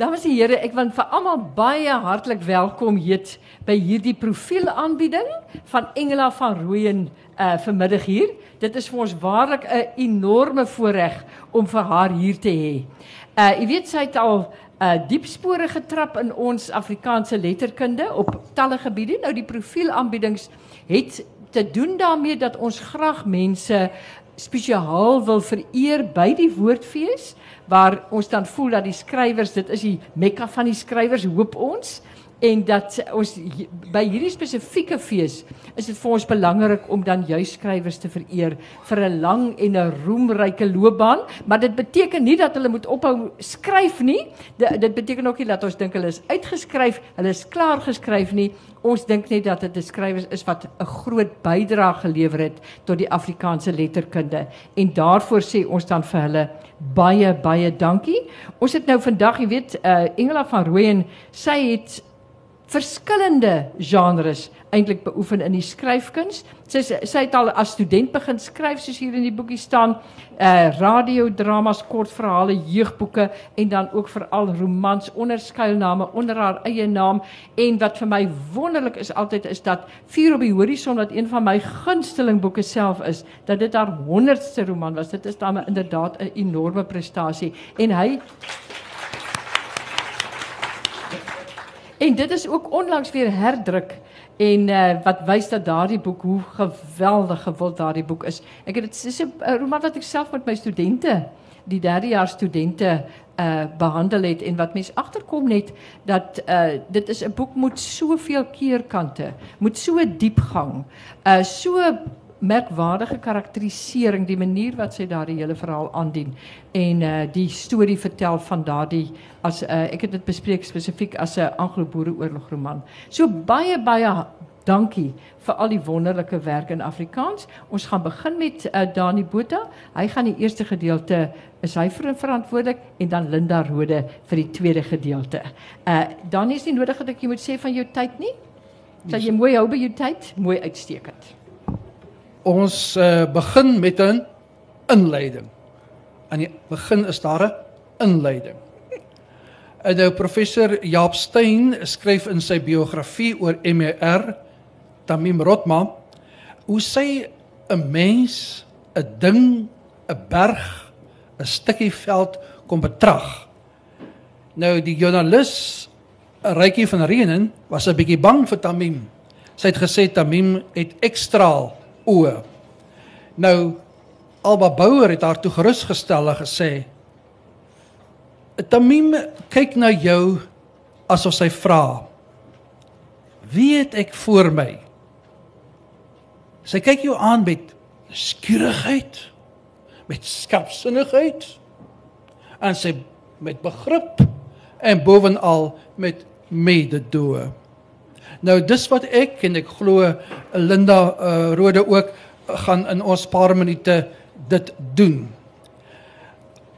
Dames en here, ek wil vir almal baie hartlik welkom heet by hierdie profielaanbieding van Engela van Rooyen uh vanmiddag hier. Dit is vir ons waarlik 'n enorme voorreg om vir haar hier te hê. Uh jy weet sy het al uh diep spore getrap in ons Afrikaanse letterkunde op talle gebiede. Nou die profielaanbiedings het te doen daarmee dat ons graag mense spesiaal wil vereer by die woordfees waar ons dan voel dat die skrywers dit is die mekka van die skrywers hoop ons en dat ons by hierdie spesifieke fees is dit vir ons belangrik om dan juis skrywers te vereer vir 'n lang en 'n roemryke loopbaan, maar dit beteken nie dat hulle moet ophou skryf nie. Dit, dit beteken ook nie dat ons dink hulle is uitgeskryf, hulle is klaar geskryf nie. Ons dink net dat dit 'n skrywers is wat 'n groot bydrae gelewer het tot die Afrikaanse letterkunde en daarvoor sê ons dan vir hulle baie baie dankie. Ons het nou vandag, jy weet, uh Engela van Rooyen, sy het verskillende genres eintlik beoefen in die skryfkuns. Sy sy het al as student begin skryf soos hier in die boekie staan, uh radiodramas, kortverhale, jeugboeke en dan ook veral romans onder skuilname onder haar eie naam en wat vir my wonderlik is altyd is dat Vuur op die horison wat een van my gunsteling boeke self is, dat dit haar 100ste roman was. Dit is dan inderdaad 'n enorme prestasie en hy En dit is ook onlangs weer herdruk en uh, wat wys dat daardie boek hoe geweldig gewild daardie boek is. Ek het is 'n roman wat ek self met my studente, die derdejaars studente uh behandel het en wat mense agterkom net dat uh dit is 'n boek met soveel keerkante, met so diepgang, uh merkwaardige karakterisering, die manier wat sy daardie hele verhaal aandien en uh die storie vertel van daardie as uh ek het dit bespreek spesifiek as 'n Anglo-Boereoorlogroman. So baie baie dankie vir al die wonderlike werk in Afrikaans. Ons gaan begin met uh Dani Botha. Hy gaan die eerste gedeelte is hy vir verantwoordelik en dan Linda Rode vir die tweede gedeelte. Uh Dani is nie nodig dat ek jy moet sê van jou tyd nie. Sal jy mooi hou by jou tyd? Mooi uitstekend ons uh, begin met 'n inleiding. Aan die begin is daar 'n inleiding. En nou professor Jaap Steyn skryf in sy biografie oor MER Tamim Rotma hoe sy 'n mens, 'n ding, 'n berg, 'n stukkie veld kom betrag. Nou die joernalis Rykie van Reenen was 'n bietjie bang vir Tamim. Sy het gesê Tamim het ekstra oë. Nou Alba Bouwer het haar toe gerusgestel en gesê: "Tamim kyk na jou asof sy vra: Wie het ek voor my?" Sy kyk jou aan met skierigheid, met skerpsinnigheid en sy met begrip en bovenal met mededoe. Nou dis wat ek en ek glo Linda uh, Rode ook gaan in ons paar minute dit doen.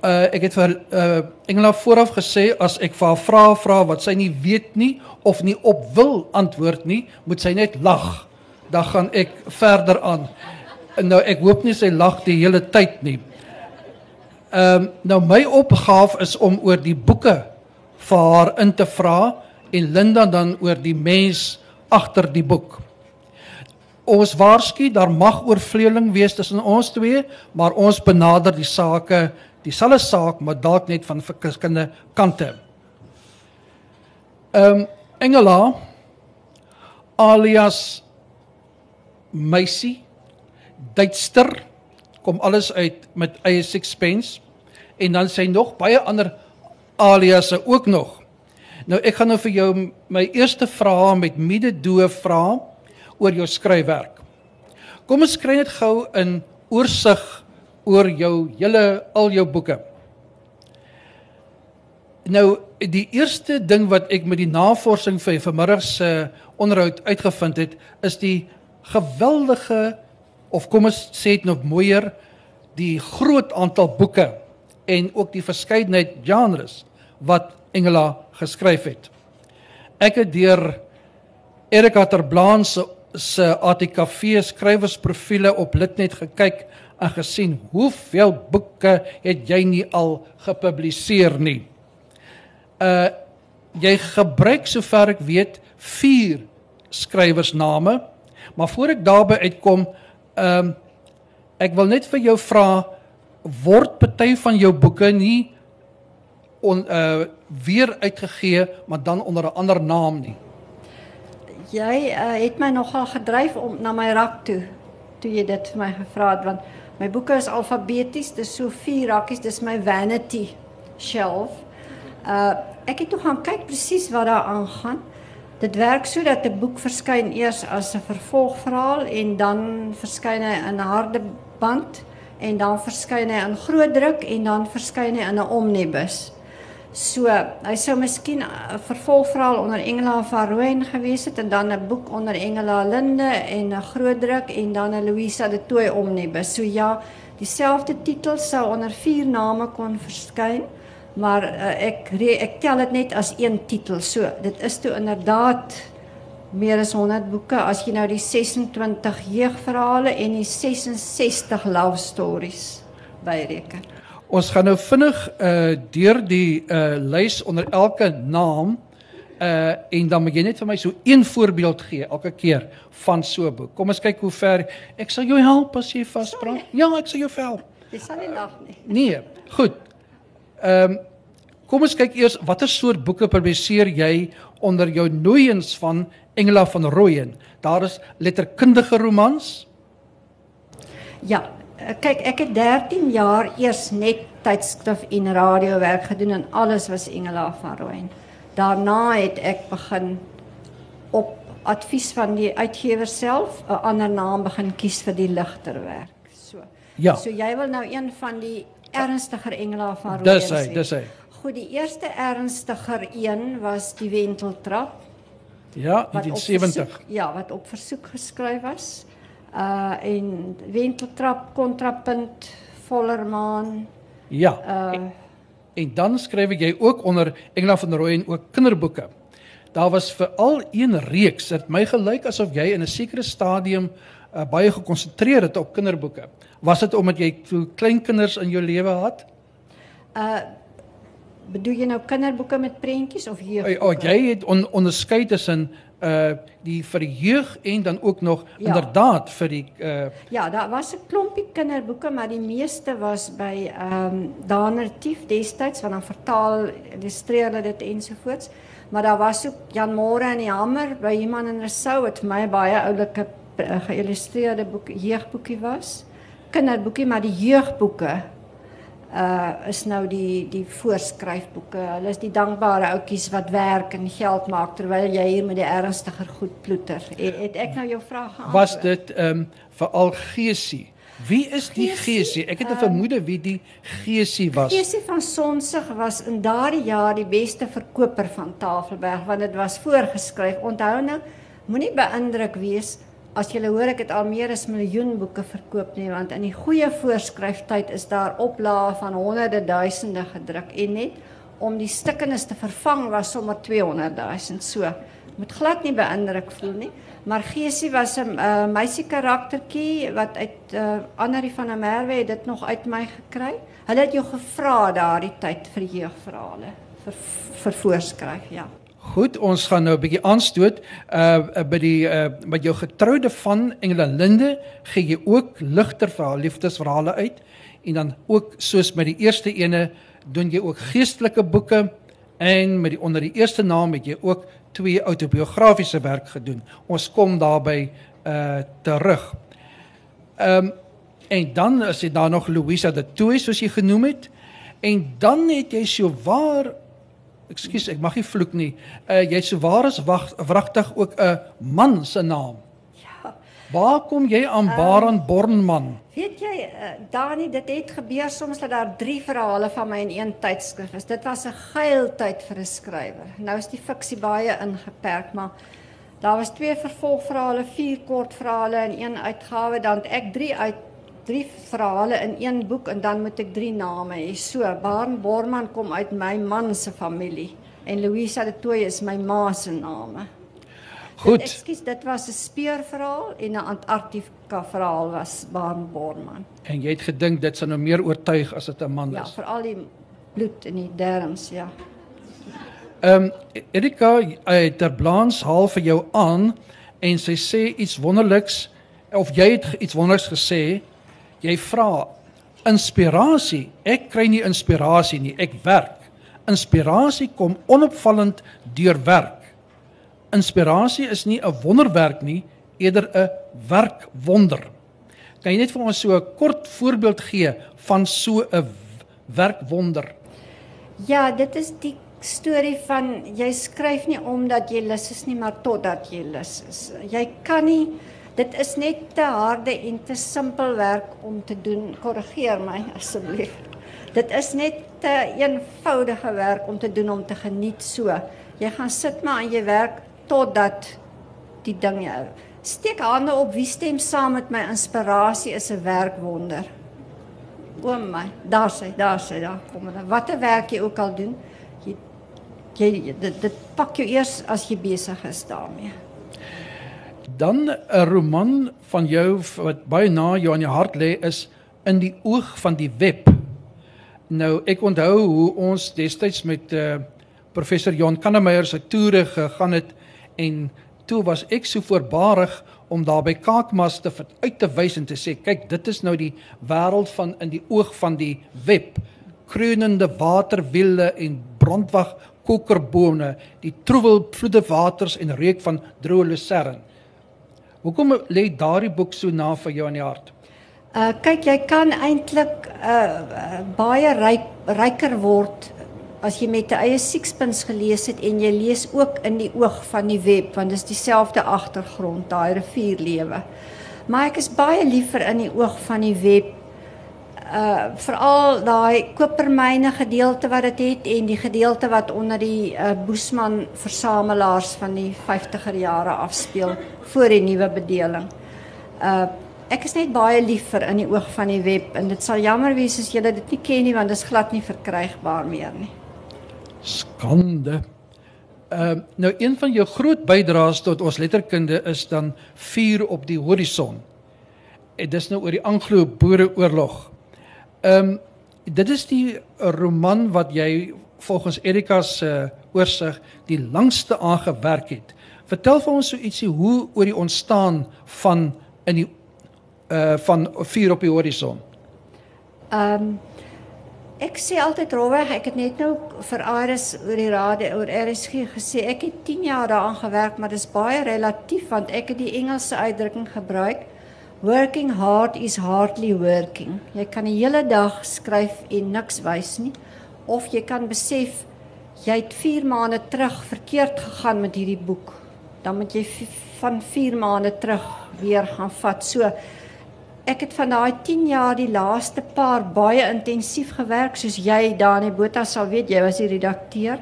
Uh ek het vir uh Engela vooraf gesê as ek vir haar vra vra wat sy nie weet nie of nie op wil antwoord nie, moet sy net lag. Dan gaan ek verder aan. Nou ek hoop nie sy lag die hele tyd nie. Ehm um, nou my opgawe is om oor die boeke vir haar in te vra en Linda dan oor die mens agter die boek. Ons waarsku daar mag oorvleueling wees tussen ons twee, maar ons benader die sake dieselfde saak, maar dalk net van verskillende kante. Ehm um, Engela alias Meisie Duitster kom alles uit met eie sixpence en dan sê nog baie ander aliasse ook nog. Nou ek gaan nou vir jou my eerste vraag met mededoe vra oor jou skryfwerk. Kom ons skry net gou in oorsig oor jou hele al jou boeke. Nou die eerste ding wat ek met die navorsing vir vanmiddag se onderhoud uitgevind het, is die geweldige of kom ons sê dit nog mooier, die groot aantal boeke en ook die verskeidenheid genres wat Engela geskryf het. Ek het deur Erika Terblaan se se ATKV skrywersprofiele op Litnet gekyk en gesien hoeveel boeke het jy nie al gepubliseer nie. Uh jy gebruik sover ek weet 4 skrywersname. Maar voor ek daarby uitkom, ehm um, ek wil net vir jou vra word party van jou boeke nie on uh weer uitgegee maar dan onder 'n ander naam nie. Jy uh, het my nogal gedryf om na my rak toe toe jy dit vir my gevra het want my boeke is alfabeties, dis so vier rakkies, dis my vanity shelf. Uh ek het toe gaan kyk presies wat daar aangaan. Dit werk so dat 'n boek verskyn eers as 'n vervolgverhaal en dan verskyn hy in harde band en dan verskyn hy in groot druk en dan verskyn hy in 'n omnibus. So, hy sou miskien 'n vervolgverhaal onder Engela van Rooyen gewees het en dan 'n boek onder Engela Linde en 'n groot druk en dan 'n Louisa de Tooi omnibus. So ja, dieselfde titel sou onder vier name kon verskyn, maar uh, ek ek tel dit net as een titel. So, dit is toe inderdaad meer as 100 boeke as jy nou die 26 jeugverhale en die 66 love stories byreken. Ons gaan nou vinnig uh deur die uh lys onder elke naam uh en dan moet jy net vir my so een voorbeeld gee elke keer van so 'n boek. Kom ons kyk hoe ver ek sal jou help as jy vaspraat. Ja, ek sal jou help. Jy sal nie lag nie. Nee, goed. Ehm um, kom ons kyk eers watter soort boeke publiseer jy onder jou nooiens van Engela van Rooyen. Daar is letterkundige romans. Ja, kyk, ek het 13 jaar eers net tydskrif en radiowerk gedoen en alles was Engela van Rooyen. Daarna het ek begin op advies van die uitgewer self 'n ander naam begin kies vir die ligter werk. So. Ja. So jy wil nou een van die ernstiger Engela van Rooyen Dis hy, dis hy. Goed, die eerste ernstiger een was die Wenteltrap. Ja, 1970. Ja, wat op versoek geskryf was uh en wenteltrap kontrapunt vollermaan ja. Uh en, en dan skryf jy ook onder Engela van der Rooyen ook kinderboeke. Daar was veral een reeks het my gelyk asof jy in 'n sekere stadium uh, baie gekonsentreer het op kinderboeke. Was dit omdat jy so klein kinders in jou lewe had? Uh bedoel jy nou kinderboeke met prentjies of jeugboeke? Oh, jy het on, onderskei tussen uh die vir die jeug en dan ook nog ja. inderdaad vir die uh Ja, daar was 'n klompie kinderboeke, maar die meeste was by ehm um, Danertief destyds wat dan vertaal, illustreer dit ensovoorts. Maar daar was ook Jan Moore en die Hamer by iemand in Rousseau wat vir my baie oulike uh, geïllustreerde boek jeugboekie was. Kinderboekie, maar die jeugboeke uh is nou die die voorskryfboeke. Hulle is die dankbare ouetjies wat werk en geld maak terwyl jy hier met die ernstiger goed ploeter. Het, het ek nou jou vraag geantwoord? Was dit ehm um, veral Geesie? Wie is die Geesie? Ek het 'n um, vermoede wie die Geesie was. Geesie van Sonsig was in daardie jaar die beste verkoper van Tafelberg want dit was voorgeskryf. Onthou nou, moenie beïndruk wees As jy hoor ek het al meer as miljoen boeke verkoop nie want in die goeie voorskryftyd is daar oplaae van honderde duisende gedruk en net om die stukkenis te vervang was sommer 200 000 so. Moet glad nie beïndruk voel nie. Maar Geesie was 'n uh, meisie karaktertjie wat uit uh, Annelie van der Merwe het dit nog uit my gekry. Hulle het jou gevra daardie tyd vir jeugverhale vir vir voorskryf, ja. Goed, ons gaan nou 'n bietjie aanstoot uh by die uh met jou getroude van Engela Linde gee jy ook ligter verhaal liefdesverhale uit en dan ook soos met die eerste ene doen jy ook geestelike boeke en met die onder die eerste naam het jy ook twee autobiografiese werk gedoen. Ons kom daarby uh terug. Ehm um, en dan is dit daar nog Louisa de Tooi soos jy genoem het en dan het jy so waar Ekskuus, ek mag nie vloek nie. Uh jy sou waar is wag wragtig ook 'n man se naam. Ja. Waar kom jy aan um, Baran Bornman? Weet jy, uh, Dani, dit het gebeur soms dat daar 3 verhale van my in een tydskrif is. Dit was 'n geil tyd vir 'n skrywer. Nou is die fiksie baie ingeperk, maar daar was twee vervolgverhale, vier kortverhale in een uitgawe, dan ek 3 uit drie verhale in een boek en dan moet ek drie name hê. So, Baarn Borman kom uit my man se familie en Louisa de Tooi is my ma se name. Goed. Ekskuus, dit was 'n speurverhaal en 'n Antarktika verhaal was Baarn Borman. En jy het gedink dit sou nou meer oortuig as dit 'n man ja, is. Ja, veral die bloed in die derms, ja. Ehm um, Erika uit ter Blans haal vir jou aan en sy sê iets wonderliks of jy het iets wonderliks gesê. Jy vra inspirasie. Ek kry nie inspirasie nie, ek werk. Inspirasie kom onopvallend deur werk. Inspirasie is nie 'n wonderwerk nie, eerder 'n werkwonder. Kan jy net vir ons so 'n kort voorbeeld gee van so 'n werkwonder? Ja, dit is die storie van jy skryf nie omdat jy lus is nie, maar totdat jy lus is. Jy kan nie dit is net te harde en te simpel werk om te doen. Korrigeer my asseblief. Dit is net te eenvoudige werk om te doen om te geniet so. Jy gaan sit maar aan jy werk totdat die ding jou steek hande op wie stem saam met my inspirasie is 'n werkwonder. O my, daar sê, daar sê, daar kom dit. Watter werk jy ook al doen, jy jy dit, dit pak jou eers as jy besig is daarmee. Dan 'n roman van jou wat baie na jou aan jou hart lê is in die oog van die web. Nou ek onthou hoe ons destyds met uh, professor Jan Kannemeyer se toere gegaan het en toe was ek so voorbarig om daar by Kaakmas te uit te wys en te sê kyk dit is nou die wêreld van in die oog van die web kreunende waterwiele en brandwag kokerbome die troewel vloede waters en reuk van droë lucerne hoekom lê daardie boek so na vir jou in die hart uh kyk jy kan eintlik uh baie ryk ryker word as jy met 'n eie sixpence gelees het en jy lees ook in die oog van die web want dit is dieselfde agtergrond daai rivierlewe. Maar ek is baie liever in die oog van die web uh veral daai kopermyne gedeelte wat dit het en die gedeelte wat onder die uh Boesman versamelaars van die 50er jare afspeel voor die nuwe bedeling. Uh ek is net baie liever in die oog van die web en dit sal jammer wees as julle dit nie ken nie want dit is glad nie verkrygbaar meer nie skande. Uh, nou een van jou groot bydraes tot ons letterkunde is dan vuur op die horison. En dis nou oor die Anglo-Boereoorlog. Ehm um, dit is die roman wat jy volgens Erika se uh, oorsig die langste aangewerk het. Vertel vir ons so ietsie hoe oor die ontstaan van in die uh van vuur op die horison. Ehm um, Ek sê altyd rowweg, ek het net nou vir Iris oor die raad oor RSG gesê ek het 10 jaar daaraan gewerk, maar dis baie relatief want ek het die Engelse uitdrukking gebruik. Working hard is hardly working. Jy kan 'n hele dag skryf en niks wys nie of jy kan besef jy het 4 maande terug verkeerd gegaan met hierdie boek. Dan moet jy van 4 maande terug weer gaan vat. So ek het van daai 10 jaar die laaste paar baie intensief gewerk soos jy Dani Botha sal weet jy was die redakteur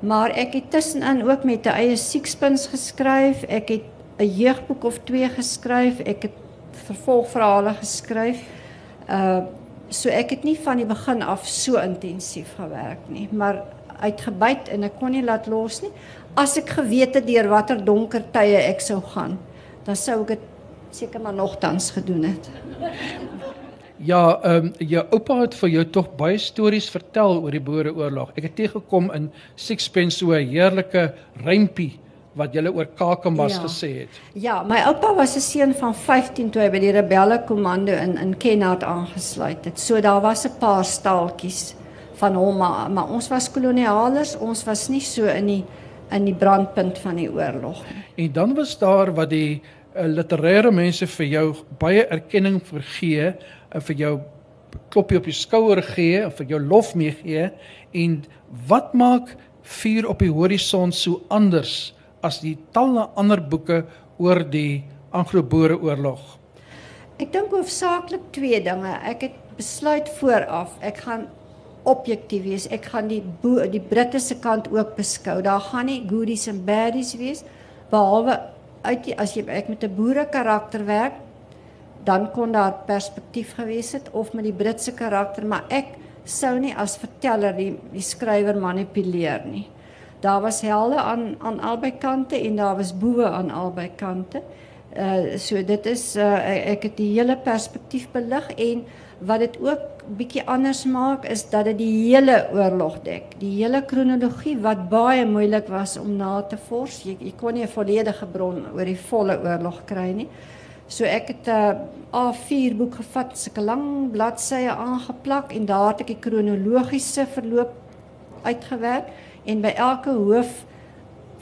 maar ek het tussenin ook met 'n eie sixpence geskryf ek het 'n jeugboek of twee geskryf ek het vervolgverhale geskryf uh so ek het nie van die begin af so intensief gewerk nie maar uitgebyt en ek kon nie laat los nie as ek geweet het deur watter donker tye ek sou gaan dan sou ek dit seker maar nogtans gedoen het. Ja, ehm um, jou oupa het vir jou tog baie stories vertel oor die Boereoorlog. Ek het teëgekom in Sixpence so 'n heerlike rympie wat jy oor Kakamas ja. gesê het. Ja, my oupa was 'n seun van 15 toe hy by die rebelle kommando in in Kenhardt aangesluit het. So daar was 'n paar staaltjies van hom, maar, maar ons was kolonialers, ons was nie so in die in die brandpunt van die oorlog nie. En dan was daar wat die uh, literêre mense vir jou baie erkenning vergee, uh, vir jou klopjie op die skouer gee, of vir jou lof mee gee en wat maak vuur op die horison so anders as die talle ander boeke oor die Anglo-Boereoorlog? Ek dink hoofsaaklik twee dinge. Ek het besluit vooraf, ek gaan objektief wees. Ek gaan die die Britte se kant ook beskou. Daar gaan nie goodies en baddies wees behalwe uit die, as jy ek met 'n boere karakter werk, dan kon daar perspektief gewees het of met die Britse karakter, maar ek sou nie as verteller die die skrywer manipuleer nie. Daar was helde aan aan albei kante en daar was boewe aan albei kante. Uh so dit is uh ek het die hele perspektief belig en wat dit ook bietjie anders maak is dat dit die hele oorlog dek. Die hele kronologie wat baie moeilik was om na te vors. Jy, jy kon nie 'n volledige bron oor die volle oorlog kry nie. So ek het 'n uh, A4 boek gevat, sulke lang bladsye aangeplak en daar het ek die kronologiese verloop uitgewerk en by elke hoof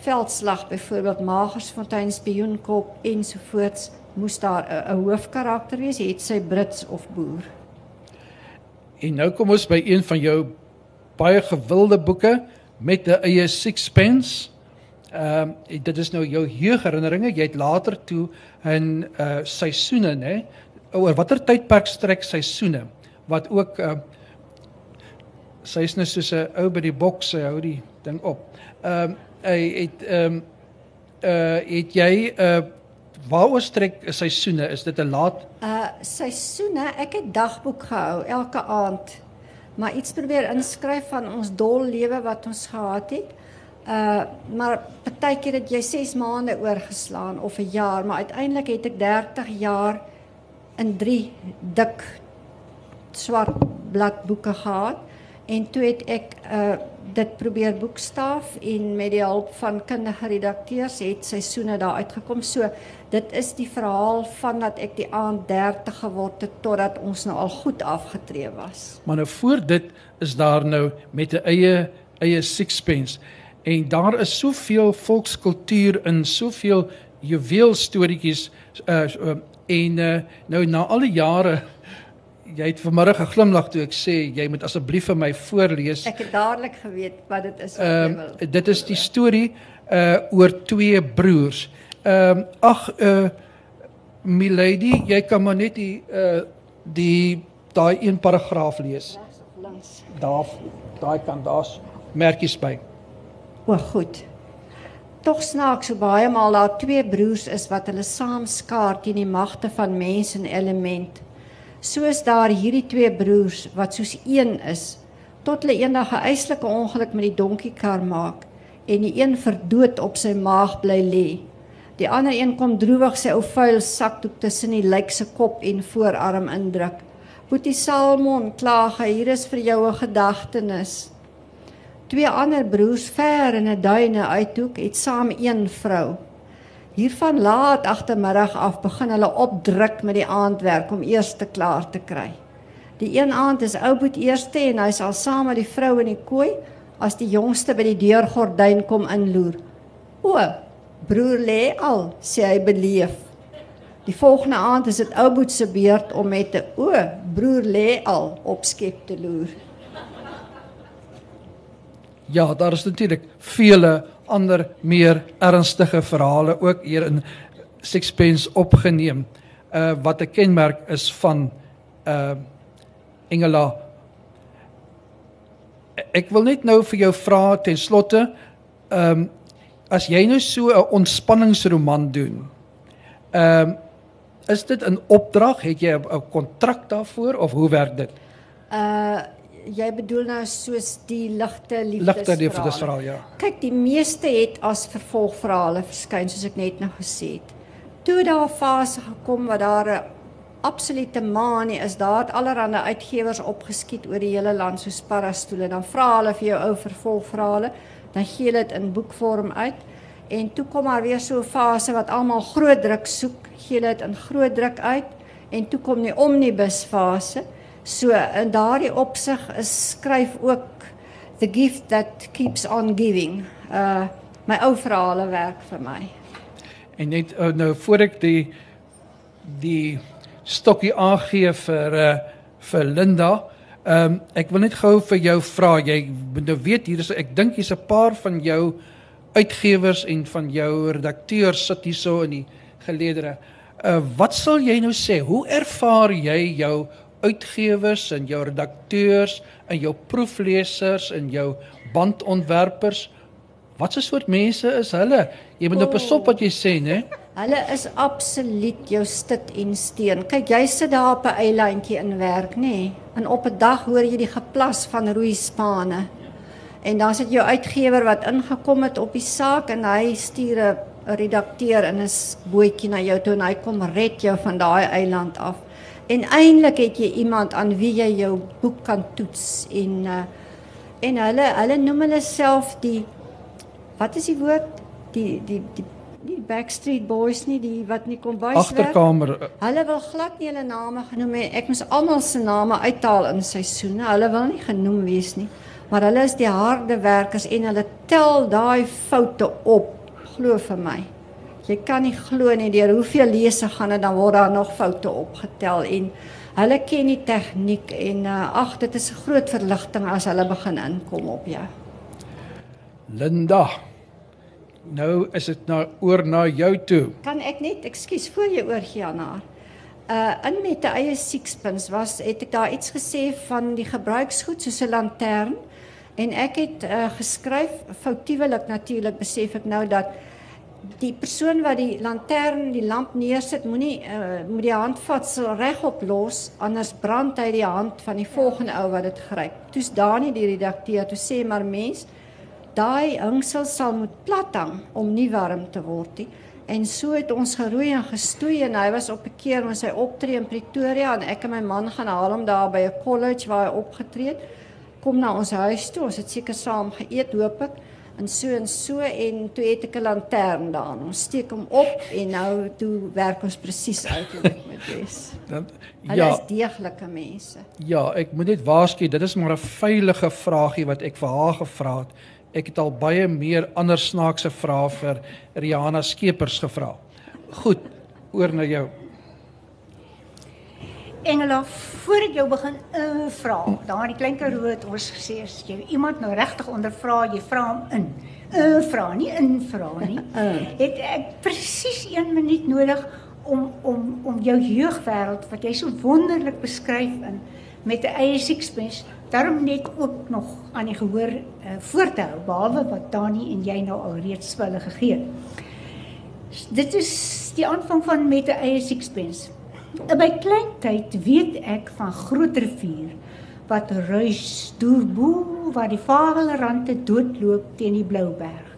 veldslag byvoorbeeld Magersfontein spioenkop ensovoorts moes daar 'n hoofkarakter wees, het sy Brits of boer. En nou kom ons by een van jou baie gewilde boeke met 'n eie sixpence. Ehm uh, dit is nou jou heugherinneringe. Jy het later toe in uh seisoene, nê? Oor watter tydperk strek seisoene wat ook uh sy is net soos 'n ou by die boks, hy hou die ding op. Ehm uh, hy het ehm um, uh het jy uh, waaroor strek seisoene? Is dit 'n laat uh seisoene? Ek het dagboek gehou elke aand. Maar iets probeer inskryf van ons dol lewe wat ons gehad het. Uh maar partykeer het jy 6 maande oorgeslaan of 'n jaar, maar uiteindelik het ek 30 jaar in 3 dik swart bladboeke gehad en toe het ek uh dit probeer boekstaaf en met die hulp van kundige redakteurs het seisoene daar uitgekom. So dit is die verhaal van dat ek die aand 30 geword het totdat ons nou al goed afgetree was. Maar nou voor dit is daar nou met 'n eie eie sixpence en daar is soveel volkskultuur in soveel juweel storieetjies uh, uh en uh, nou na al die jare jy het vanmiddag geglimlag toe ek sê jy moet asseblief vir my voorlees. Ek het dadelik geweet wat dit is wat jy wil. Ehm dit is die storie uh oor twee broers. Ehm um, ag uh Milady, jy kan maar net die uh die daai een paragraaf lees. Links. Daar daai kant daar's merkies by. O, goed. Tog snaaks so baie maal daar twee broers is wat hulle saam skaar teen die magte van mens en element soos daar hierdie twee broers wat soos een is tot hulle eendag 'n eislike ongeluk met die donkiekar maak en die een verdood op sy maag bly lê. Die ander een kom droewig sy ou vuil sakdoek tussen die lijk se kop en voorarm indruk. Boetie Salmon kla hy hier is vir jou 'n gedagtenis. Twee ander broers ver in 'n duine uithoek het saam een vrou. Hiervan laat agtermiddag af begin hulle opdruk met die aandwerk om eers te klaar te kry. Die een aand is ou boet eerste en hy sal saam met die vrou in die kooi as die jongste by die deurgordyn kom inloer. O, broer lê al, sê hy beleef. Die volgende aand is dit ou boet se beurt om met 'n o, broer lê al op skep te loer. Ja, daar is natuurlik vele ander meer ernstige verhale ook hier in Sixpence opgeneem. Uh wat 'n kenmerk is van uh Engela. Ek wil net nou vir jou vra ten slotte, ehm um, as jy nou so 'n ontspanningsroman doen, ehm um, is dit 'n opdrag? Het jy 'n kontrak daarvoor of hoe werk dit? Uh jy bedoel nou soos die ligte liefdesverhaal. Ligte liefdesverhaal, ja. Kyk, die meeste het as vervolgverhale verskyn soos ek net nou gesê het. Toe daar 'n fase gekom waar daar 'n absolute manie is, daar het allerlei uitgewers opgeskiet oor die hele land so sparrastoele. Dan vra hulle vir jou ou vervolgverhale, dan gee hulle dit in boekvorm uit. En toe kom maar weer so 'n fase wat almal groot druk soek, gee hulle dit in groot druk uit. En toe kom die omnibus fase. So in daardie opsig is skryf ook the gift that keeps on giving. Uh my ou verhale werk vir my. En net uh, nou voor ek die die stokkie aangee vir uh vir Linda, ehm um, ek wil net gou vir jou vra, jy nou weet hier is ek dink hier's 'n paar van jou uitgewers en van jou redakteurs sit hierso in die geleedere. Uh wat sal jy nou sê? Hoe ervaar jy jou uitgewers en jou redakteurs en jou proeflesers en jou bandontwerpers. Wat 'n soort mense is hulle? Jy moet pas op wat jy sê, né? Hulle is absoluut jou stit en steen. Kyk, jy sit daar op 'n eilandjie in werk, nê? En op 'n dag hoor jy die geplas van rooi spane. En dan sit jou uitgewer wat ingekom het op die saak en hy stuur 'n redakteur in 'n bootjie na jou toe en hy kom red jou van daai eiland af. En eintlik het jy iemand aan wie jy jou boek kan toets en uh, en hulle hulle noem hulle self die wat is die woord die die die die Backstreet Boys nie die wat nie kom bys Agterkamer. eh, Hulle wil glad nie hulle name genoem hê. Ek moes almal se name uithaal in seisoene. Hulle wil nie genoem wees nie. Maar hulle is die harde werkers en hulle tel daai foute op. Glo vir my. Jy kan nie glo nie deur hoeveel lese gaan dit dan word daar nog foute opgetel en hulle ken die tegniek en uh, ag dit is 'n groot verligting as hulle begin inkom op jou. Linda. Nou is dit nou oor na jou toe. Kan ek net, ekskuus voor jy oorgie aan haar. Uh in met 'n eie sixpence was het ek daar iets gesê van die gebruiksgoed soos 'n lantern en ek het uh, geskryf foutiewelik natuurlik besef ek nou dat die persoon wat die lantern, die lamp neersit, moenie uh, moet die handvatsel regop los anders brand hy die hand van die volgende ou wat dit gryp. Toe's Dani die redakteur toe sê maar mens daai hingsel sal moet plat hang om nie warm te word nie. En so het ons geroei en gestoei en hy was op 'n keer met sy optree in Pretoria en ek en my man gaan haal hom daar by 'n college waar hy opgetree het. Kom na ons huis toe. Ons het seker saam geëet, hoop ek. En so en so en toe het ek 'n lantern daar. Ons steek hom op en nou toe werk ons presies uit hoe dit moet wees. Dan Hulle ja, is deeglike mense. ja, ek moet net waarsku, dit is maar 'n veilige vragie wat ek vir haar gevra het. Ek het al baie meer ander snaakse vrae vir Rihanna Skeepers gevra. Goed, oor na jou. Engela, voor ek jou begin uh, vra, daar die klein Karoo het ons gesê as jy iemand nou regtig ondervra, jy vra hom in. Uh, vra, nie in vra nie. Het ek presies 1 minuut nodig om om om jou jeugwêreld wat jy so wonderlik beskryf in met 'n eie sixpence daarom net ook nog aan die gehoor uh, voor te hou behalwe wat Dani en jy nou al reeds vir hulle gegee het. Dit is die aanvang van met 'n eie sixpence. In my klein tyd weet ek van groot rivier wat ruis deur bo waar die vagelrande doodloop teen die blou berg.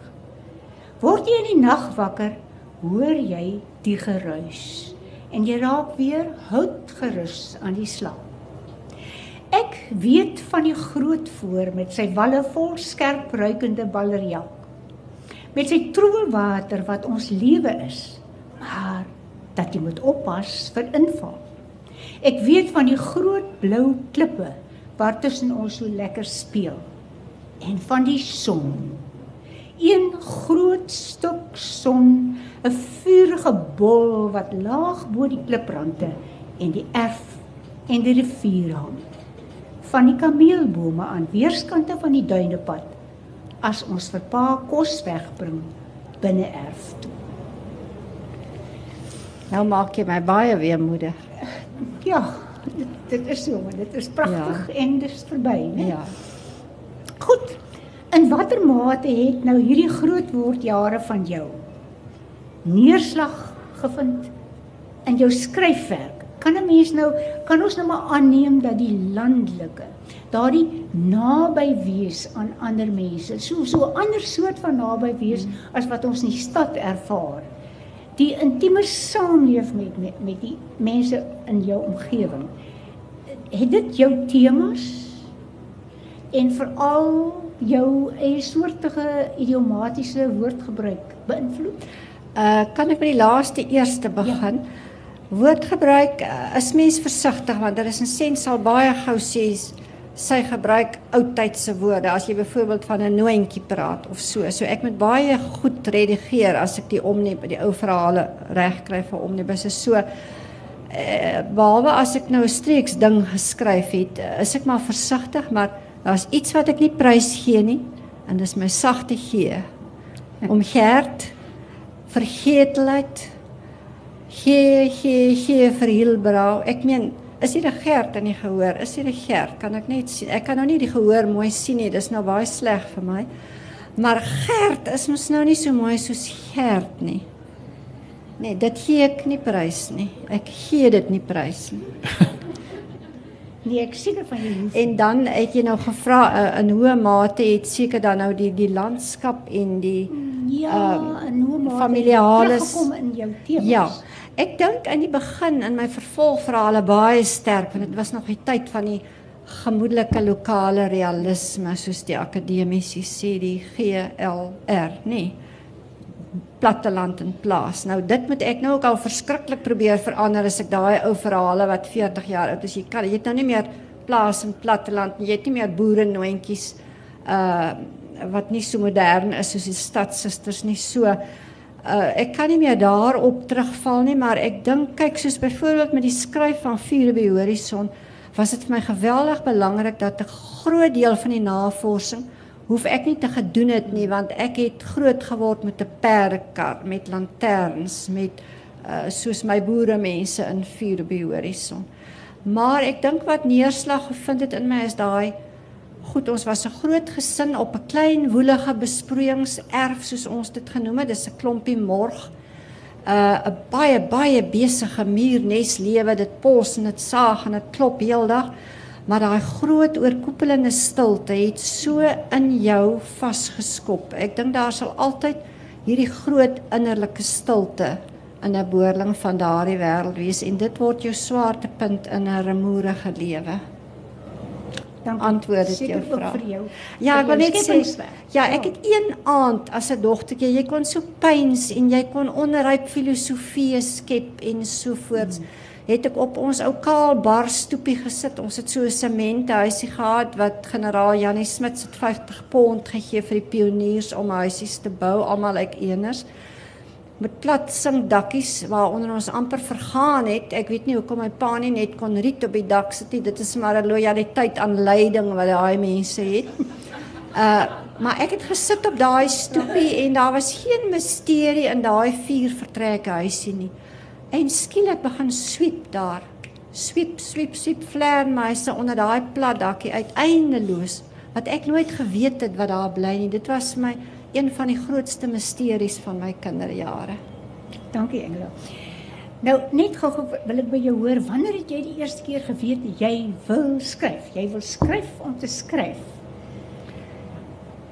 Word jy in die nag wakker, hoor jy die geruis en jy raak weer houtgerus aan die slaap. Ek weet van die groot voor met sy walle vol skerp ruikende ballerjak. Met sy troebelwater wat ons lewe is, maar dat jy moet oppas vir inval. Ek weet van die groot blou klippe waar tussen ons so lekker speel en van die son. Een groot stuk son, 'n vuurige bol wat laag bo die kliprande en die erf en die rivier hang. Van die kameelbome aan weerskante van die duinepad as ons vir pa kos wegbring binne erf toe. Nou maak jy my baie weemoedig. Ja, dit, dit is so, dit is pragtig ja. en dit is verby, né? Ja. Goed. In watter mate het nou hierdie groot word jare van jou neerslag gevind in jou skryfwerk? Kan 'n mens nou kan ons nou maar aanneem dat die landelike daardie naby wees aan ander mense, so so 'n ander soort van naby wees as wat ons in die stad ervaar. Die intieme saamleef met, met met die mense in jou omgewing. Het dit jou temas en veral jou eie soortige idiomatiese woordgebruik beïnvloed? Uh kan ek met die laaste eerste begin? Ja. Woordgebruik uh, is mens versigtig want daar is 'n sens sal baie gou sê sy gebruik oudtydse woorde as jy byvoorbeeld van 'n noontjie praat of so. So ek moet baie goed redigeer as ek die omnib die ou verhale reg kry vir omnibus so uh, behalwe as ek nou 'n streeks ding geskryf het, is ek maar versigtig, maar daar's iets wat ek nie prys gee nie en dis my sagte gee. Om Gert vergeetlikheid gee gee gee vir Hilbrau. Ek meen, is hier 'n Gert in die gehoor? Is hier 'n Gert? Kan ek net sien? Ek kan nou nie die gehoor mooi sien nie. Dis nou baie sleg vir my. Maar Gert is mos nou nie so mooi soos Gert nie. Nee, dit gee ek nie prys nie. Ek gee dit nie prys nie. Nee, ek seker van jou hoef. En dan het jy nou gevra uh, in hoe mate het seker dan nou die die landskap en die Ja, Ehm, en hoe maar familiales- kom in jou temas. Ja. Ek dink in die begin in my vervolgverhale baie sterk want dit was nog die tyd van die gemoedelike lokale realisme soos die akademici sê die GLR, nee. Platteland en plaas. Nou dit moet ek nou ook al verskriklik probeer verander as ek daai ou verhale wat 40 jaar oud is. Jy kan jy het nou nie meer plaas en platteland nie. Jy het nie meer boere noontjies uh wat nie so modern is soos die stadsusters nie so uh, ek kan nie meer daarop terugval nie, maar ek dink kyk soos byvoorbeeld met die skryf van Vuur by Horison was dit vir my geweldig belangrik dat 'n groot deel van die navorsing hoef ek nie te gedoen het nie want ek het groot geword met 'n perdekar met lanterns met uh, soos my boere mense in Vuur by Horison. Maar ek dink wat neerslag gevind het in my is daai Goed, ons was 'n groot gesin op 'n klein woelige besproeiingserf soos ons dit genoem het. Dis 'n klompie morg. Uh 'n baie baie besige muurneslewe. Dit pos en dit saag en dit klop heeldag. Maar daai groot oorkoepelende stilte het so in jou vasgeskop. Ek dink daar sal altyd hierdie groot innerlike stilte in 'n boerling van daardie wêreld wees en dit word jou swaartepunt in 'n remoerige lewe. Dan antwoord dit jou vraag. vir jou. Ja, vir ek wil net sê ja, ek het een aand as 'n dogtertjie, jy kon so pyns en jy kon onderryp filosofie skep en so voorts. Het ek op ons ou kaal bar stoepie gesit. Ons het so 'n sementhuisie gehad wat generaal Janie Smit het 50 pond gegee vir die pioniers om huisies te bou, almal uit eners met plat sinkdakkies waaronder ons amper vergaan het. Ek weet nie hoekom my pa nie net kon riet op die dak sit nie. Dit is maar 'n lojaliteit aan leiding wat daai mense het. Uh maar ek het gesit op daai stoepie en daar was geen misterie in daai vier vertrekke huisie nie. En skielik begin sweep daar. Sweep, sweep, sweep vleermuise onder daai plat dakkie uiteindeloos wat ek nooit geweet het wat daar bly nie. Dit was my een van die grootste misteries van my kinderjare. Dankie Engela. Nou net gou-gou wil ek by jou hoor, wanneer het jy die eerste keer geweet jy wil skryf? Jy wil skryf om te skryf.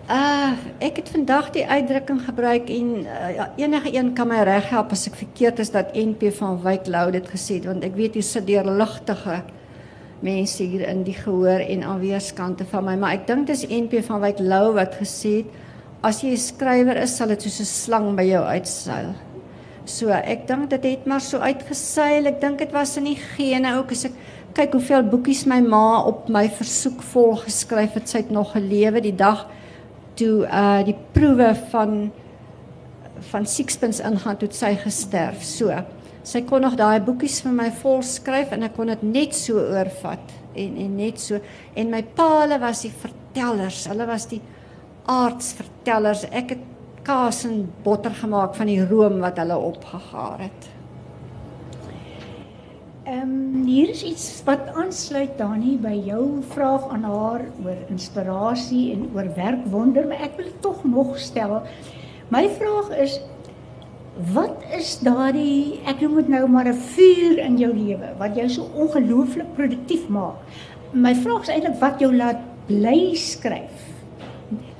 Uh ek het vandag die uitdrukking gebruik en uh, ja, enige een kan my reghelp as ek verkeerd is dat NP van Wyk Lou dit gesê het want ek weet hier sit deurligtige mense hier in die gehoor en aan weerskante van my maar ek dink dis NP van Wyk Lou wat gesê het as jy 'n skrywer is sal dit soos 'n slang by jou uitseil. So ek dink dit het maar so uitgeseil. Ek dink dit was in die gene ook as ek kyk hoeveel boekies my ma op my versoek vol geskryf het. Sy het nog gelewe die dag toe uh die proewe van van Sixpence ingaan toe sy gesterf. So. Sy kon nog daai boekies vir my vol skryf en ek kon dit net so oorvat en en net so en my pa hulle was die vertellers. Hulle was die aardsvertellers. Ek het kaas en botter gemaak van die room wat hulle opgegaar het. Ehm um, hier is iets wat aansluit Dani by jou vraag aan haar oor inspirasie en oor werkwonder, maar ek wil dit tog nog stel. My vraag is wat is daardie ek noem dit nou maar 'n vuur in jou lewe wat jou so ongelooflik produktief maak? My vraag is eintlik wat jou laat bly skryf.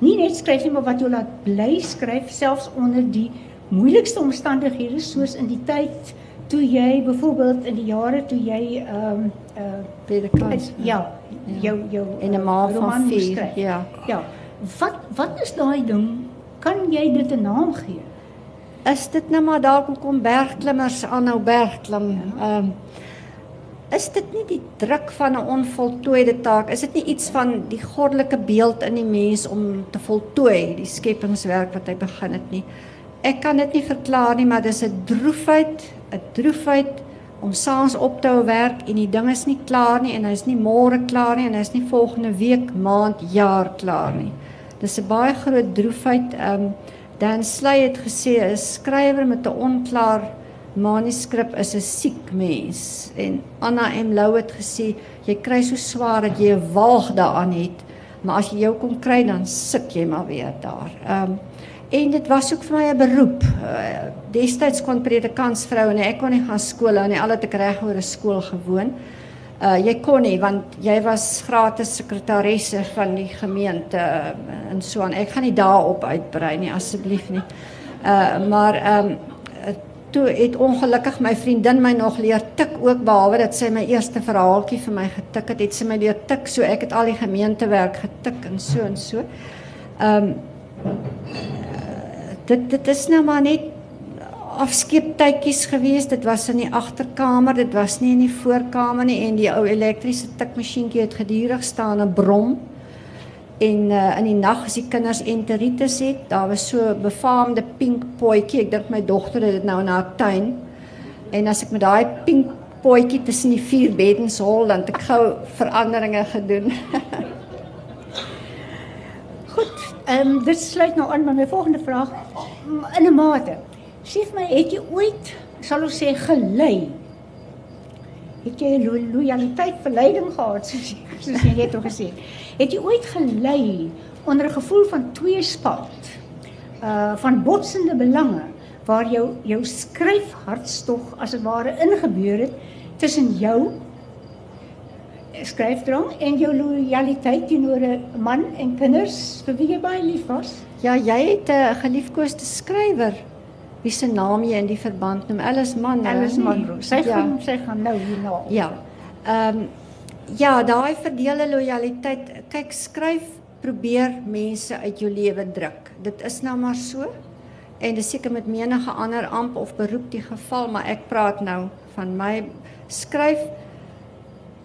Nie net skryf nie, maar wat jou laat bly skryf selfs onder die moeilikste omstandighede soos in die tyd toe jy byvoorbeeld in die jare toe jy ehm um, uh Predikant. ja, jou jou En 'n ma uh, van roman moes 4. skryf. Ja. Ja. Wat wat is daai ding? Kan jy dit 'n naam gee? Is dit nou maar dalk hoekom bergklimmers aanhou bergklim? Ehm um, is dit nie die druk van 'n onvoltooide taak? Is dit nie iets van die goddelike beeld in die mens om te voltooi die skepingswerk wat hy begin het nie? Ek kan dit nie verklaar nie, maar dis 'n droefheid, 'n droefheid om saans op te hou werk en die ding is nie klaar nie en hy's nie môre klaar nie en hy's nie volgende week, maand, jaar klaar nie. Dis 'n baie groot droefheid. Ehm um, Dan Sley het gesê 'n skrywer met 'n onklaar manuskrip is 'n siek mens en Anna M Lou het gesê jy kry so swaar dat jy 'n waag daaraan het, maar as jy jou kom kry dan suk jy maar weer daar. Ehm um, en dit was ook vir my 'n beroep. Uh, destyds kon predikantsvroue en ek kon nie gaan skool nie, al het ek reg oor 'n skool gewoon. Uh jy kon nie want jy was gratis sekretaresse van die gemeente uh, en so aan. Ek gaan nie daarop uitbrei nie asseblief nie. Uh maar ehm um, toe het ongelukkig my vriendin my nog leer tik ook behalwe dat sy my eerste verhaaltjie vir my getik het, het sy my leer tik so ek het al die gemeentewerk getik en so en so. Ehm um, dit dit is nou maar net afskeeptydjies gewees. Dit was in die agterkamer, dit was nie in die voorkamer nie en die ou elektriese tikmasjienkie het gedurig staan en brom. En uh, in die nag as die kinders enteritis het, daar was so 'n befaamde pink potjie. Ek dink my dogter het dit nou in haar tuin. En as ek met daai pink potjie tussen die vier beddens hol, dan het ek gou veranderinge gedoen. Ehm um, dit sluit nou aan by my volgende vraag. In 'n mate. Sê vir my, het jy ooit, sal ons sê, gelei? Het jy lo loyaliteit verleiding gehad soos soos jy net gesê het? Het jy ooit gelei onder 'n gevoel van tweespalt? Uh van botsende belange waar jou jou skryf hartstog as dit ware ingebeur het tussen jou skryfdrang en jou loyaliteit teenoor 'n man en kinders vir wie jy baie lief was? Ja, jy het 'n uh, geliefkoeste skrywer wie se naam jy in die verband noem? Alice Munro. Alice Munro. Sy ja. gaan sy gaan nou hier na. Ja. Ehm um, ja, daai verdeelde lojaliteit. Kyk, skryf probeer mense uit jou lewe druk. Dit is nou maar so. En dis seker met menige ander amp of beroep die geval, maar ek praat nou van my skryf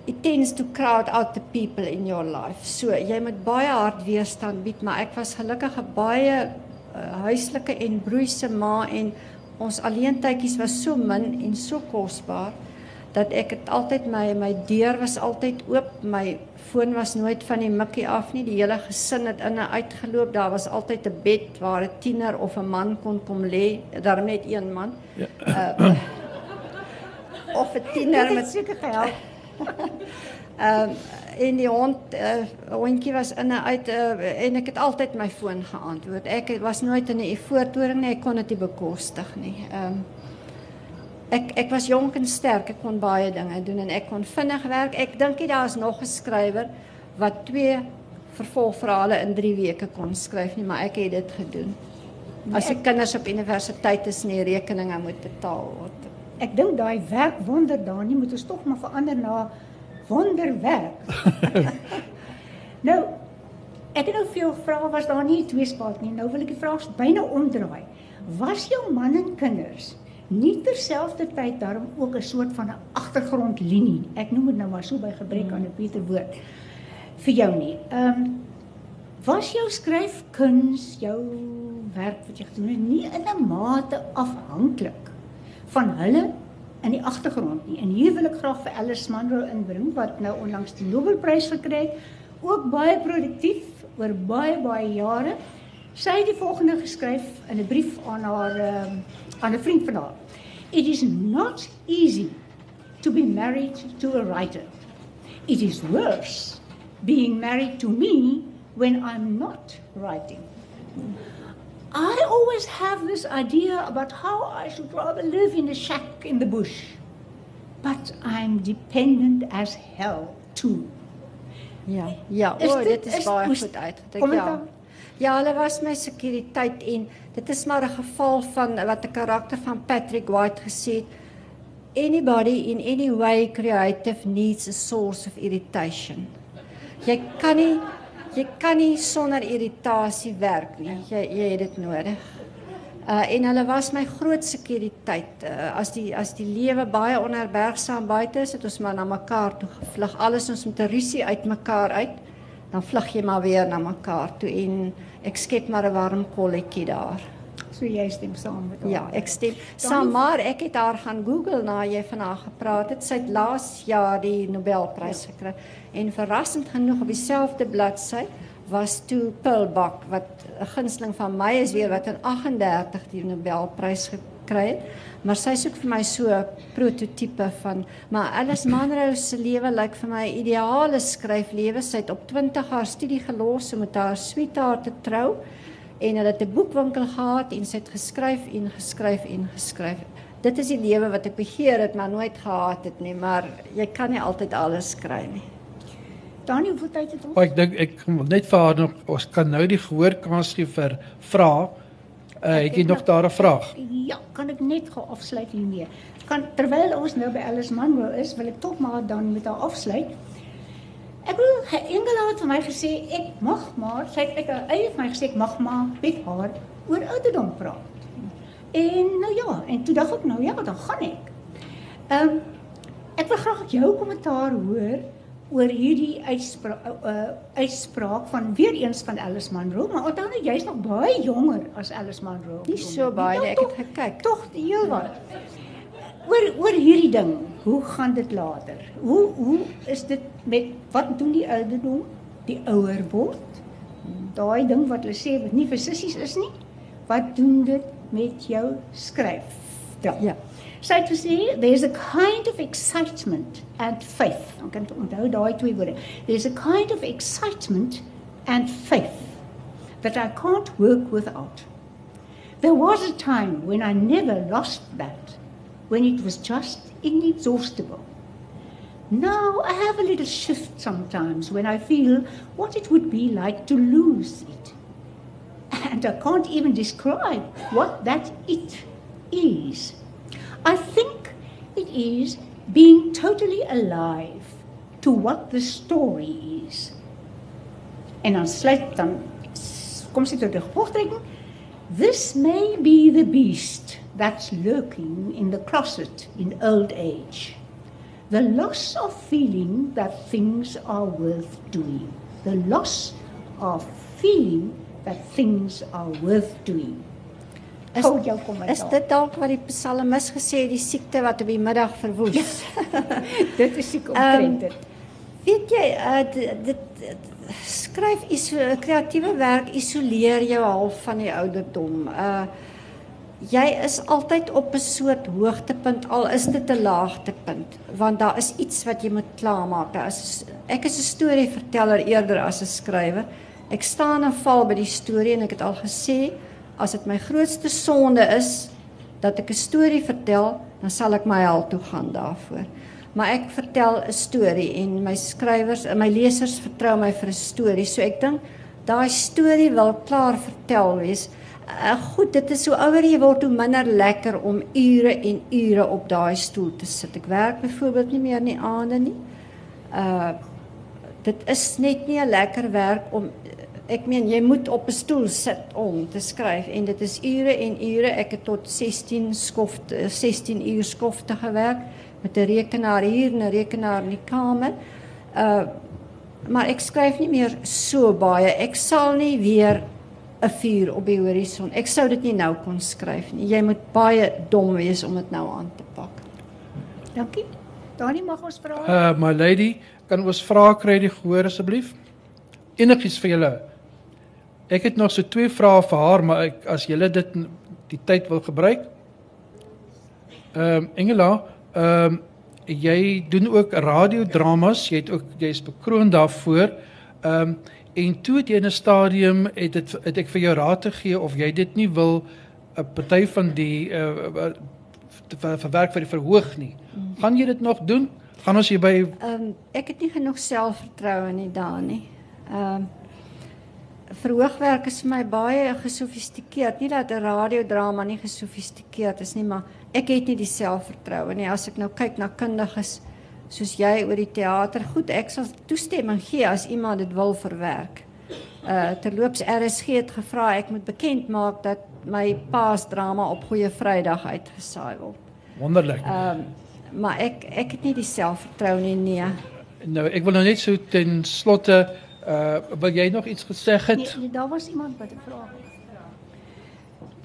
it tends to crowd out the people in your life. So jy moet baie hard weerstand bied, maar ek was gelukkig 'n baie uh, huislike en broeise ma en ons alleentydjies was so min en so kosbaar dat ek het altyd my my deur was altyd oop my foon was nooit van die mikkie af nie die hele gesin het in en uitgeloop daar was altyd 'n bed waar 'n tiener of 'n man kon kom lê daar net een man ja. uh, of 'n tiener met seker gehelp Ehm um, en die hond uh, hondjie was in en uit uh, en ek het altyd my foon geantwoord. Ek was nooit in 'n voortoring nie, ek kon dit nie bekostig nie. Ehm um, ek ek was jonk en sterk, ek kon baie dinge doen en ek kon vinnig werk. Ek dink jy daar's nog 'n skrywer wat twee vervolgverhale in 3 weke kon skryf nie, maar ek het dit gedoen. As ek kinders op universiteit is nie rekeninge moet betaal word. Ek dink daai werk wonder daar nie moet ons tog maar verander na wonderwerk. nou, ek het nou veel vrae was daar nie twee spaat nie. Nou wil ek die vraag byna omdraai. Was jou man en kinders nie terselfdertyd daarom ook 'n soort van 'n agtergrondlinie? Ek noem dit nou maar so by gebrek aan 'n beter woord vir jou nie. Ehm um, was jou skryfkuns, jou werk wat jy gedoen het, nie in 'n mate afhanklik van hulle in die agtergrond nie. En hier wil ek graag vir Alice Munro inbring wat nou onlangs die Nobelprys gekry het, ook baie produktief oor baie baie jare. Sy het die volgende geskryf in 'n brief aan haar um, aan 'n vriend van haar. It is not easy to be married to a writer. It is worse being married to me when I'm not writing. I always have this idea about how I should rather live in a shack in the bush. But I'm dependent as hell too. Ja, ja, o, oh, dit is, is baie goed uitgedruk. Ja. Ja, hulle was my sekuriteit en dit is maar 'n geval van wat 'n karakter van Patrick White gesê het. Anybody in any way creative needs a source of irritation. Jy kan nie jy kan nie sonder irritasie werk nie. Jy jy het dit nodig. Uh en hulle was my groot sekuriteit. Uh, as die as die lewe baie onherbergsaam buite is, het ons maar na mekaar toe gevlug. Alles ons met 'n rusie uit mekaar uit. Dan vlug jy maar weer na mekaar toe en ek skep maar 'n warm kolletjie daar. So jy stem saam met haar. Ja, ek stem saam, maar ek het haar gaan Google na jy van haar gepraat het. Sy het laas jaar die Nobelprys ja. gekry en verrassend genoeg op dieselfde bladsy was toe Pearlbach wat 'n gunsteling van my is weer wat in 38 die Nobelprys gekry het. Maar sy soek vir my so 'n prototipe van maar Alice Munro se lewe lyk vir my ideale skryflewe. Sy het op 20 haar studie gelos om met haar sweetheart te trou en hulle het 'n boekwinkel gehad en sy het geskryf en geskryf en geskryf. dit is die lewe wat ek begeer het maar nooit gehad het nie, maar jy kan nie altyd alles kry nie. Dani, hoeveel tyd het ons? Maar ek dink ek net vir haar nog ons kan nou die gehoorkans gee vir vra. Uh, het jy nog daar 'n vraag? Ja, kan ek net gou afsluit hiermee. Kan terwyl ons nou by Alice Munro is, wil ek tog maar dan met haar afsluit. Ek wil Engela het vir my gesê ek mag maar, sy het ek eie vir my gesê ek mag maar met haar oor ouderdom praat. En nou ja, en toe dink ek nou ja, dan gaan ek. Ehm um, ek wil graag jou kommentaar hoor oor hierdie uitspraak uh, uitspraak van weer eens van Alice Munro, maar onthou nou jy's nog baie jonger as Alice Munro. Nie so baie nie, ek het gekyk. Tog heel wat. Oor oor hierdie ding, hoe gaan dit later? Hoe hoe is dit met wat doen die ouderdom? Die ouer word. Daai ding wat hulle sê wat nie vir sissies is nie. Wat doen dit met jou skryf? Ja. Ja. Sy het gesê there's a kind of excitement and faith. Ek kan onthou daai twee woorde. There's a kind of excitement and faith that I can't work without. There was a time when I never lost that, when it was just inexhaustible. Now I have a little shift sometimes when I feel what it would be like to lose it. And I can't even describe what that it is. I think it is being totally alive to what the story is. En dan sluit dan kom sy tot gevolgtrekking. This may be the beast that's lurking in the closet in old age. The loss of feeling that things are worth doing. The loss of feeling that things are worth doing. Is, Hou jou kommentaar. is dit dalk wat die psalmis gesê het, die siekte wat op die middag verwoes? dit is Ehm, omtrent dit. Weet jy, uh, dit, dit, dit skryf iso kreatiewe werk isoleer jou half van die ouderdom. Uh jy is altyd op 'n soort hoogtepunt al is dit 'n laagtepunt want daar is iets wat jy moet klaarmaak. Is ek is 'n storieverteller eerder as 'n skrywer. Ek staan en val by die storie en ek het al gesê as dit my grootste sonde is dat ek 'n storie vertel, dan sal ek my hel toe gaan daarvoor. Maar ek vertel 'n storie en my skrywers en my lesers vertrou my vir 'n storie. So ek dink daai storie wil klaar vertel wees. Uh, goed, dit is hoe ouer jy word, hoe minder lekker om ure en ure op daai stoel te sit. Ek werk byvoorbeeld nie meer in die aande nie. Uh dit is net nie 'n lekker werk om ek meen jy moet op 'n stoel sit om te skryf en dit is ure en ure. Ek het tot 16 skoft 16 uur skofte gewerk met 'n rekenaar hier en 'n rekenaar in die kamer. Uh maar ek skryf nie meer so baie. Ek sal nie weer 'n vuur op die horison. Ek sou dit nie nou kon skryf nie. Jy moet baie dom wees om dit nou aan te pak. Dankie. Dani mag ons vra. Uh my lady, kan ons vrae kry die gehoor asseblief? Enigiets vir julle. Ek het nog so twee vrae vir haar, maar ek, as julle dit die tyd wil gebruik. Ehm um, Engela, ehm um, jy doen ook radiodramas, jy het ook jy's bekroon daarvoor. Ehm um, en toe het jy in 'n stadium het dit het ek vir jou raad te gee of jy dit nie wil 'n party van die uh ver, verwerk vir die verhoog nie. Gaan jy dit nog doen? Gaan ons hier by Ehm um, ek het nie genoeg selfvertroue nie daar nie. Ehm um, verhoogwerk is vir my baie gesofistikeerd. Nie dat 'n radiodrama nie gesofistikeerd is nie, maar ek het nie die selfvertroue nie. As ek nou kyk na kundiges soos jy oor die teater, goed, ek sal toestemming gee as iemand dit wil verwerk. Uh terloops RSG het gevra ek moet bekend maak dat my paasdrama op Goeie Vrydag uitgesaai word. wonderlik. Ehm um, maar ek ek het nie die selfvertroue nie nee. Nou ek wil nou net so ten slotte uh wil jy nog iets gesê het? Nee, nee, daar was iemand wat 'n vraag.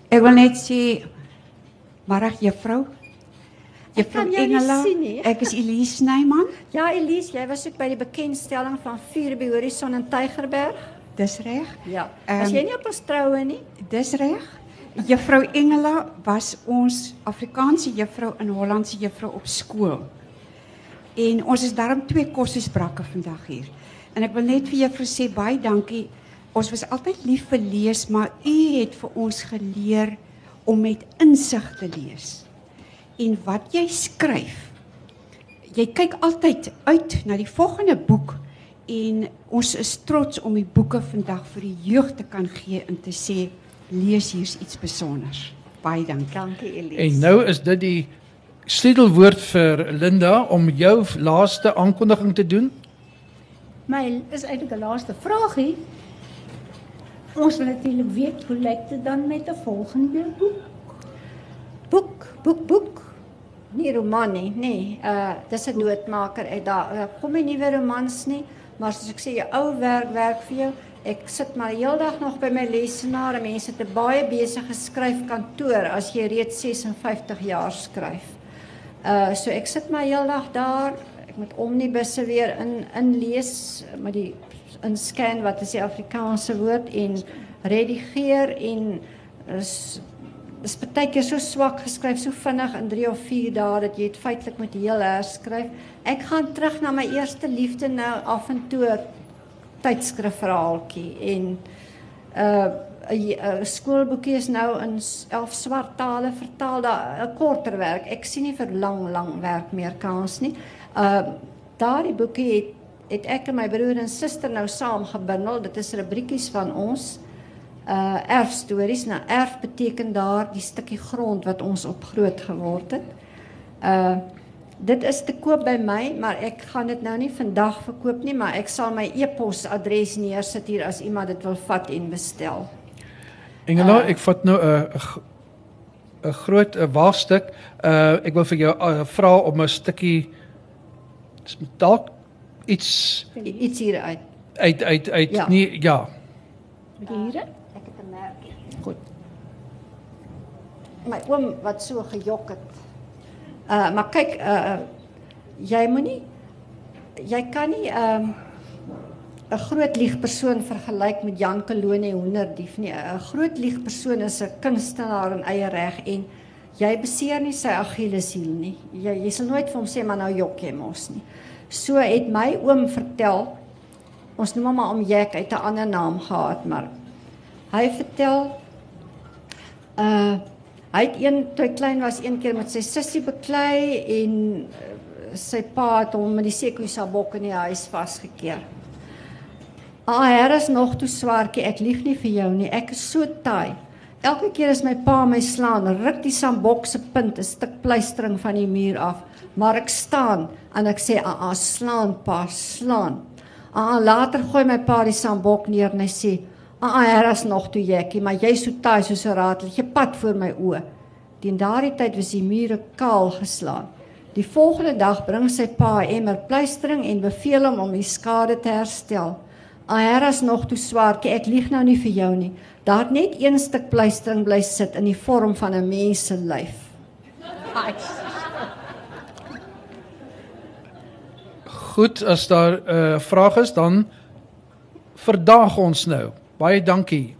Ek wil net sê Marag juffrou. Ek Juffrou kan jou nie Engela. Ek is Elise Snyman. Ja, Elise, jy was ook by die bekendstelling van Vuur by Horison in Tygerberg. Dis reg. Ja. Was Ehm, jy nie op ons troue nie? Dis reg. Juffrou Engela was ons Afrikaanse juffrou en Hollandse juffrou op skool. En ons is daarom twee kossiesbrakke vandag hier. En ek wil net vir juffrou sê baie dankie. Ons was altyd lief vir lees, maar u het vir ons geleer om met insig te lees. en wat jy skryf. Jy kyk altyd uit na die volgende boek en ons is trots om die boeke vandag vir die jeug te kan gee en te sê lees hier's iets spesiaals. Baie dankie. Dankie Elise. En nou is dit die sleutelwoord vir Linda om jou laaste aankondiging te doen. My is eintlik 'n laaste vragie. Ons wil natuurlik weet hoe lyk dit dan met 'n volgende boek? boek, boek, boek. Nie roman nie, nee. Uh dis 'n doodmaker. Ek daar uh, kom nie nuwe romans nie, maar soos ek sê, jou ou werk werk vir jou. Ek sit maar heeldag nog by my lesenaar en mense het 'n baie besige skryfkantoor as jy reeds 56 jaar skryf. Uh so ek sit maar heeldag daar. Moet omnibusse weer in inlees met die inscan wat is die Afrikaanse woord en redigeer en is is baie keer so swak geskryf, so vinnig in 3 of 4 dae dat jy dit feitelik moet heel herskryf. Ek gaan terug na my eerste liefde nou af en toe tydskrifverhaaltjie en uh 'n skoolboekie is nou in 11 swart tale vertaal, daar 'n korter werk. Ek sien nie vir lang lang werk meer kans nie. Uh daardie boekie het het ek en my broer en suster nou saam gebundel. Dit is rubriekies van ons uh erfstories. Nou erf beteken daar die stukkie grond wat ons op groot geword het. Uh dit is te koop by my, maar ek gaan dit nou nie vandag verkoop nie, maar ek sal my e-posadres neersit hier as iemand dit wil vat en bestel. Engela, Uh, ek vat nou 'n 'n g- 'n groot 'n waagstuk. Uh ek wil vir jou uh, vra om 'n stukkie dalk iets Iets hier uit. uit uit uit Ja. nie ja. Met hier? Ek het 'n merkie. Goed. My oom wat so gejok het. Uh maar kyk, uh jy moenie jy kan nie um 'n groot liegpersoon vergelyk met Jan Kolone hoenderdief nie. 'n Groot liegpersoon is 'n kunstenaar in eie reg en jy beseer nie sy Achilleshiel nie. Jy jy sal nooit vir hom sê maar nou jok jy mos nie. So het my oom vertel ons noem hom maar om Jack uit 'n ander naam gehad, maar hy vertel uh hy het een toe hy klein was een keer met sy sussie beklei en uh, sy pa het hom met die sekoesabok in die huis vasgekeer. Ah, her is nog toe swaartjie, ek lieg nie vir jou nie. Ek is so taai. Elke keer as my pa my slaan, ruk die sambok se punt 'n stuk pleistering van die muur af, maar ek staan en ek sê, "Aa, slaan pa, slaan." Aa, later gooi my pa die sambok neer en hy sê, "Aa, her is nog toe jekkie, maar jy so taai soos 'n rateltjie pad voor my oë." Teen daardie tyd was die mure kaal geslaan. Die volgende dag bring sy pa 'n emmer pleistering en beveel hom om die skade te herstel. Aeras nog toe swaartjie, ek lieg nou nie vir jou nie. Daar net een stuk pleistering bly sit in die vorm van 'n mens se lyf. Goed, as daar 'n uh, vraag is dan verdaag ons nou. Baie dankie.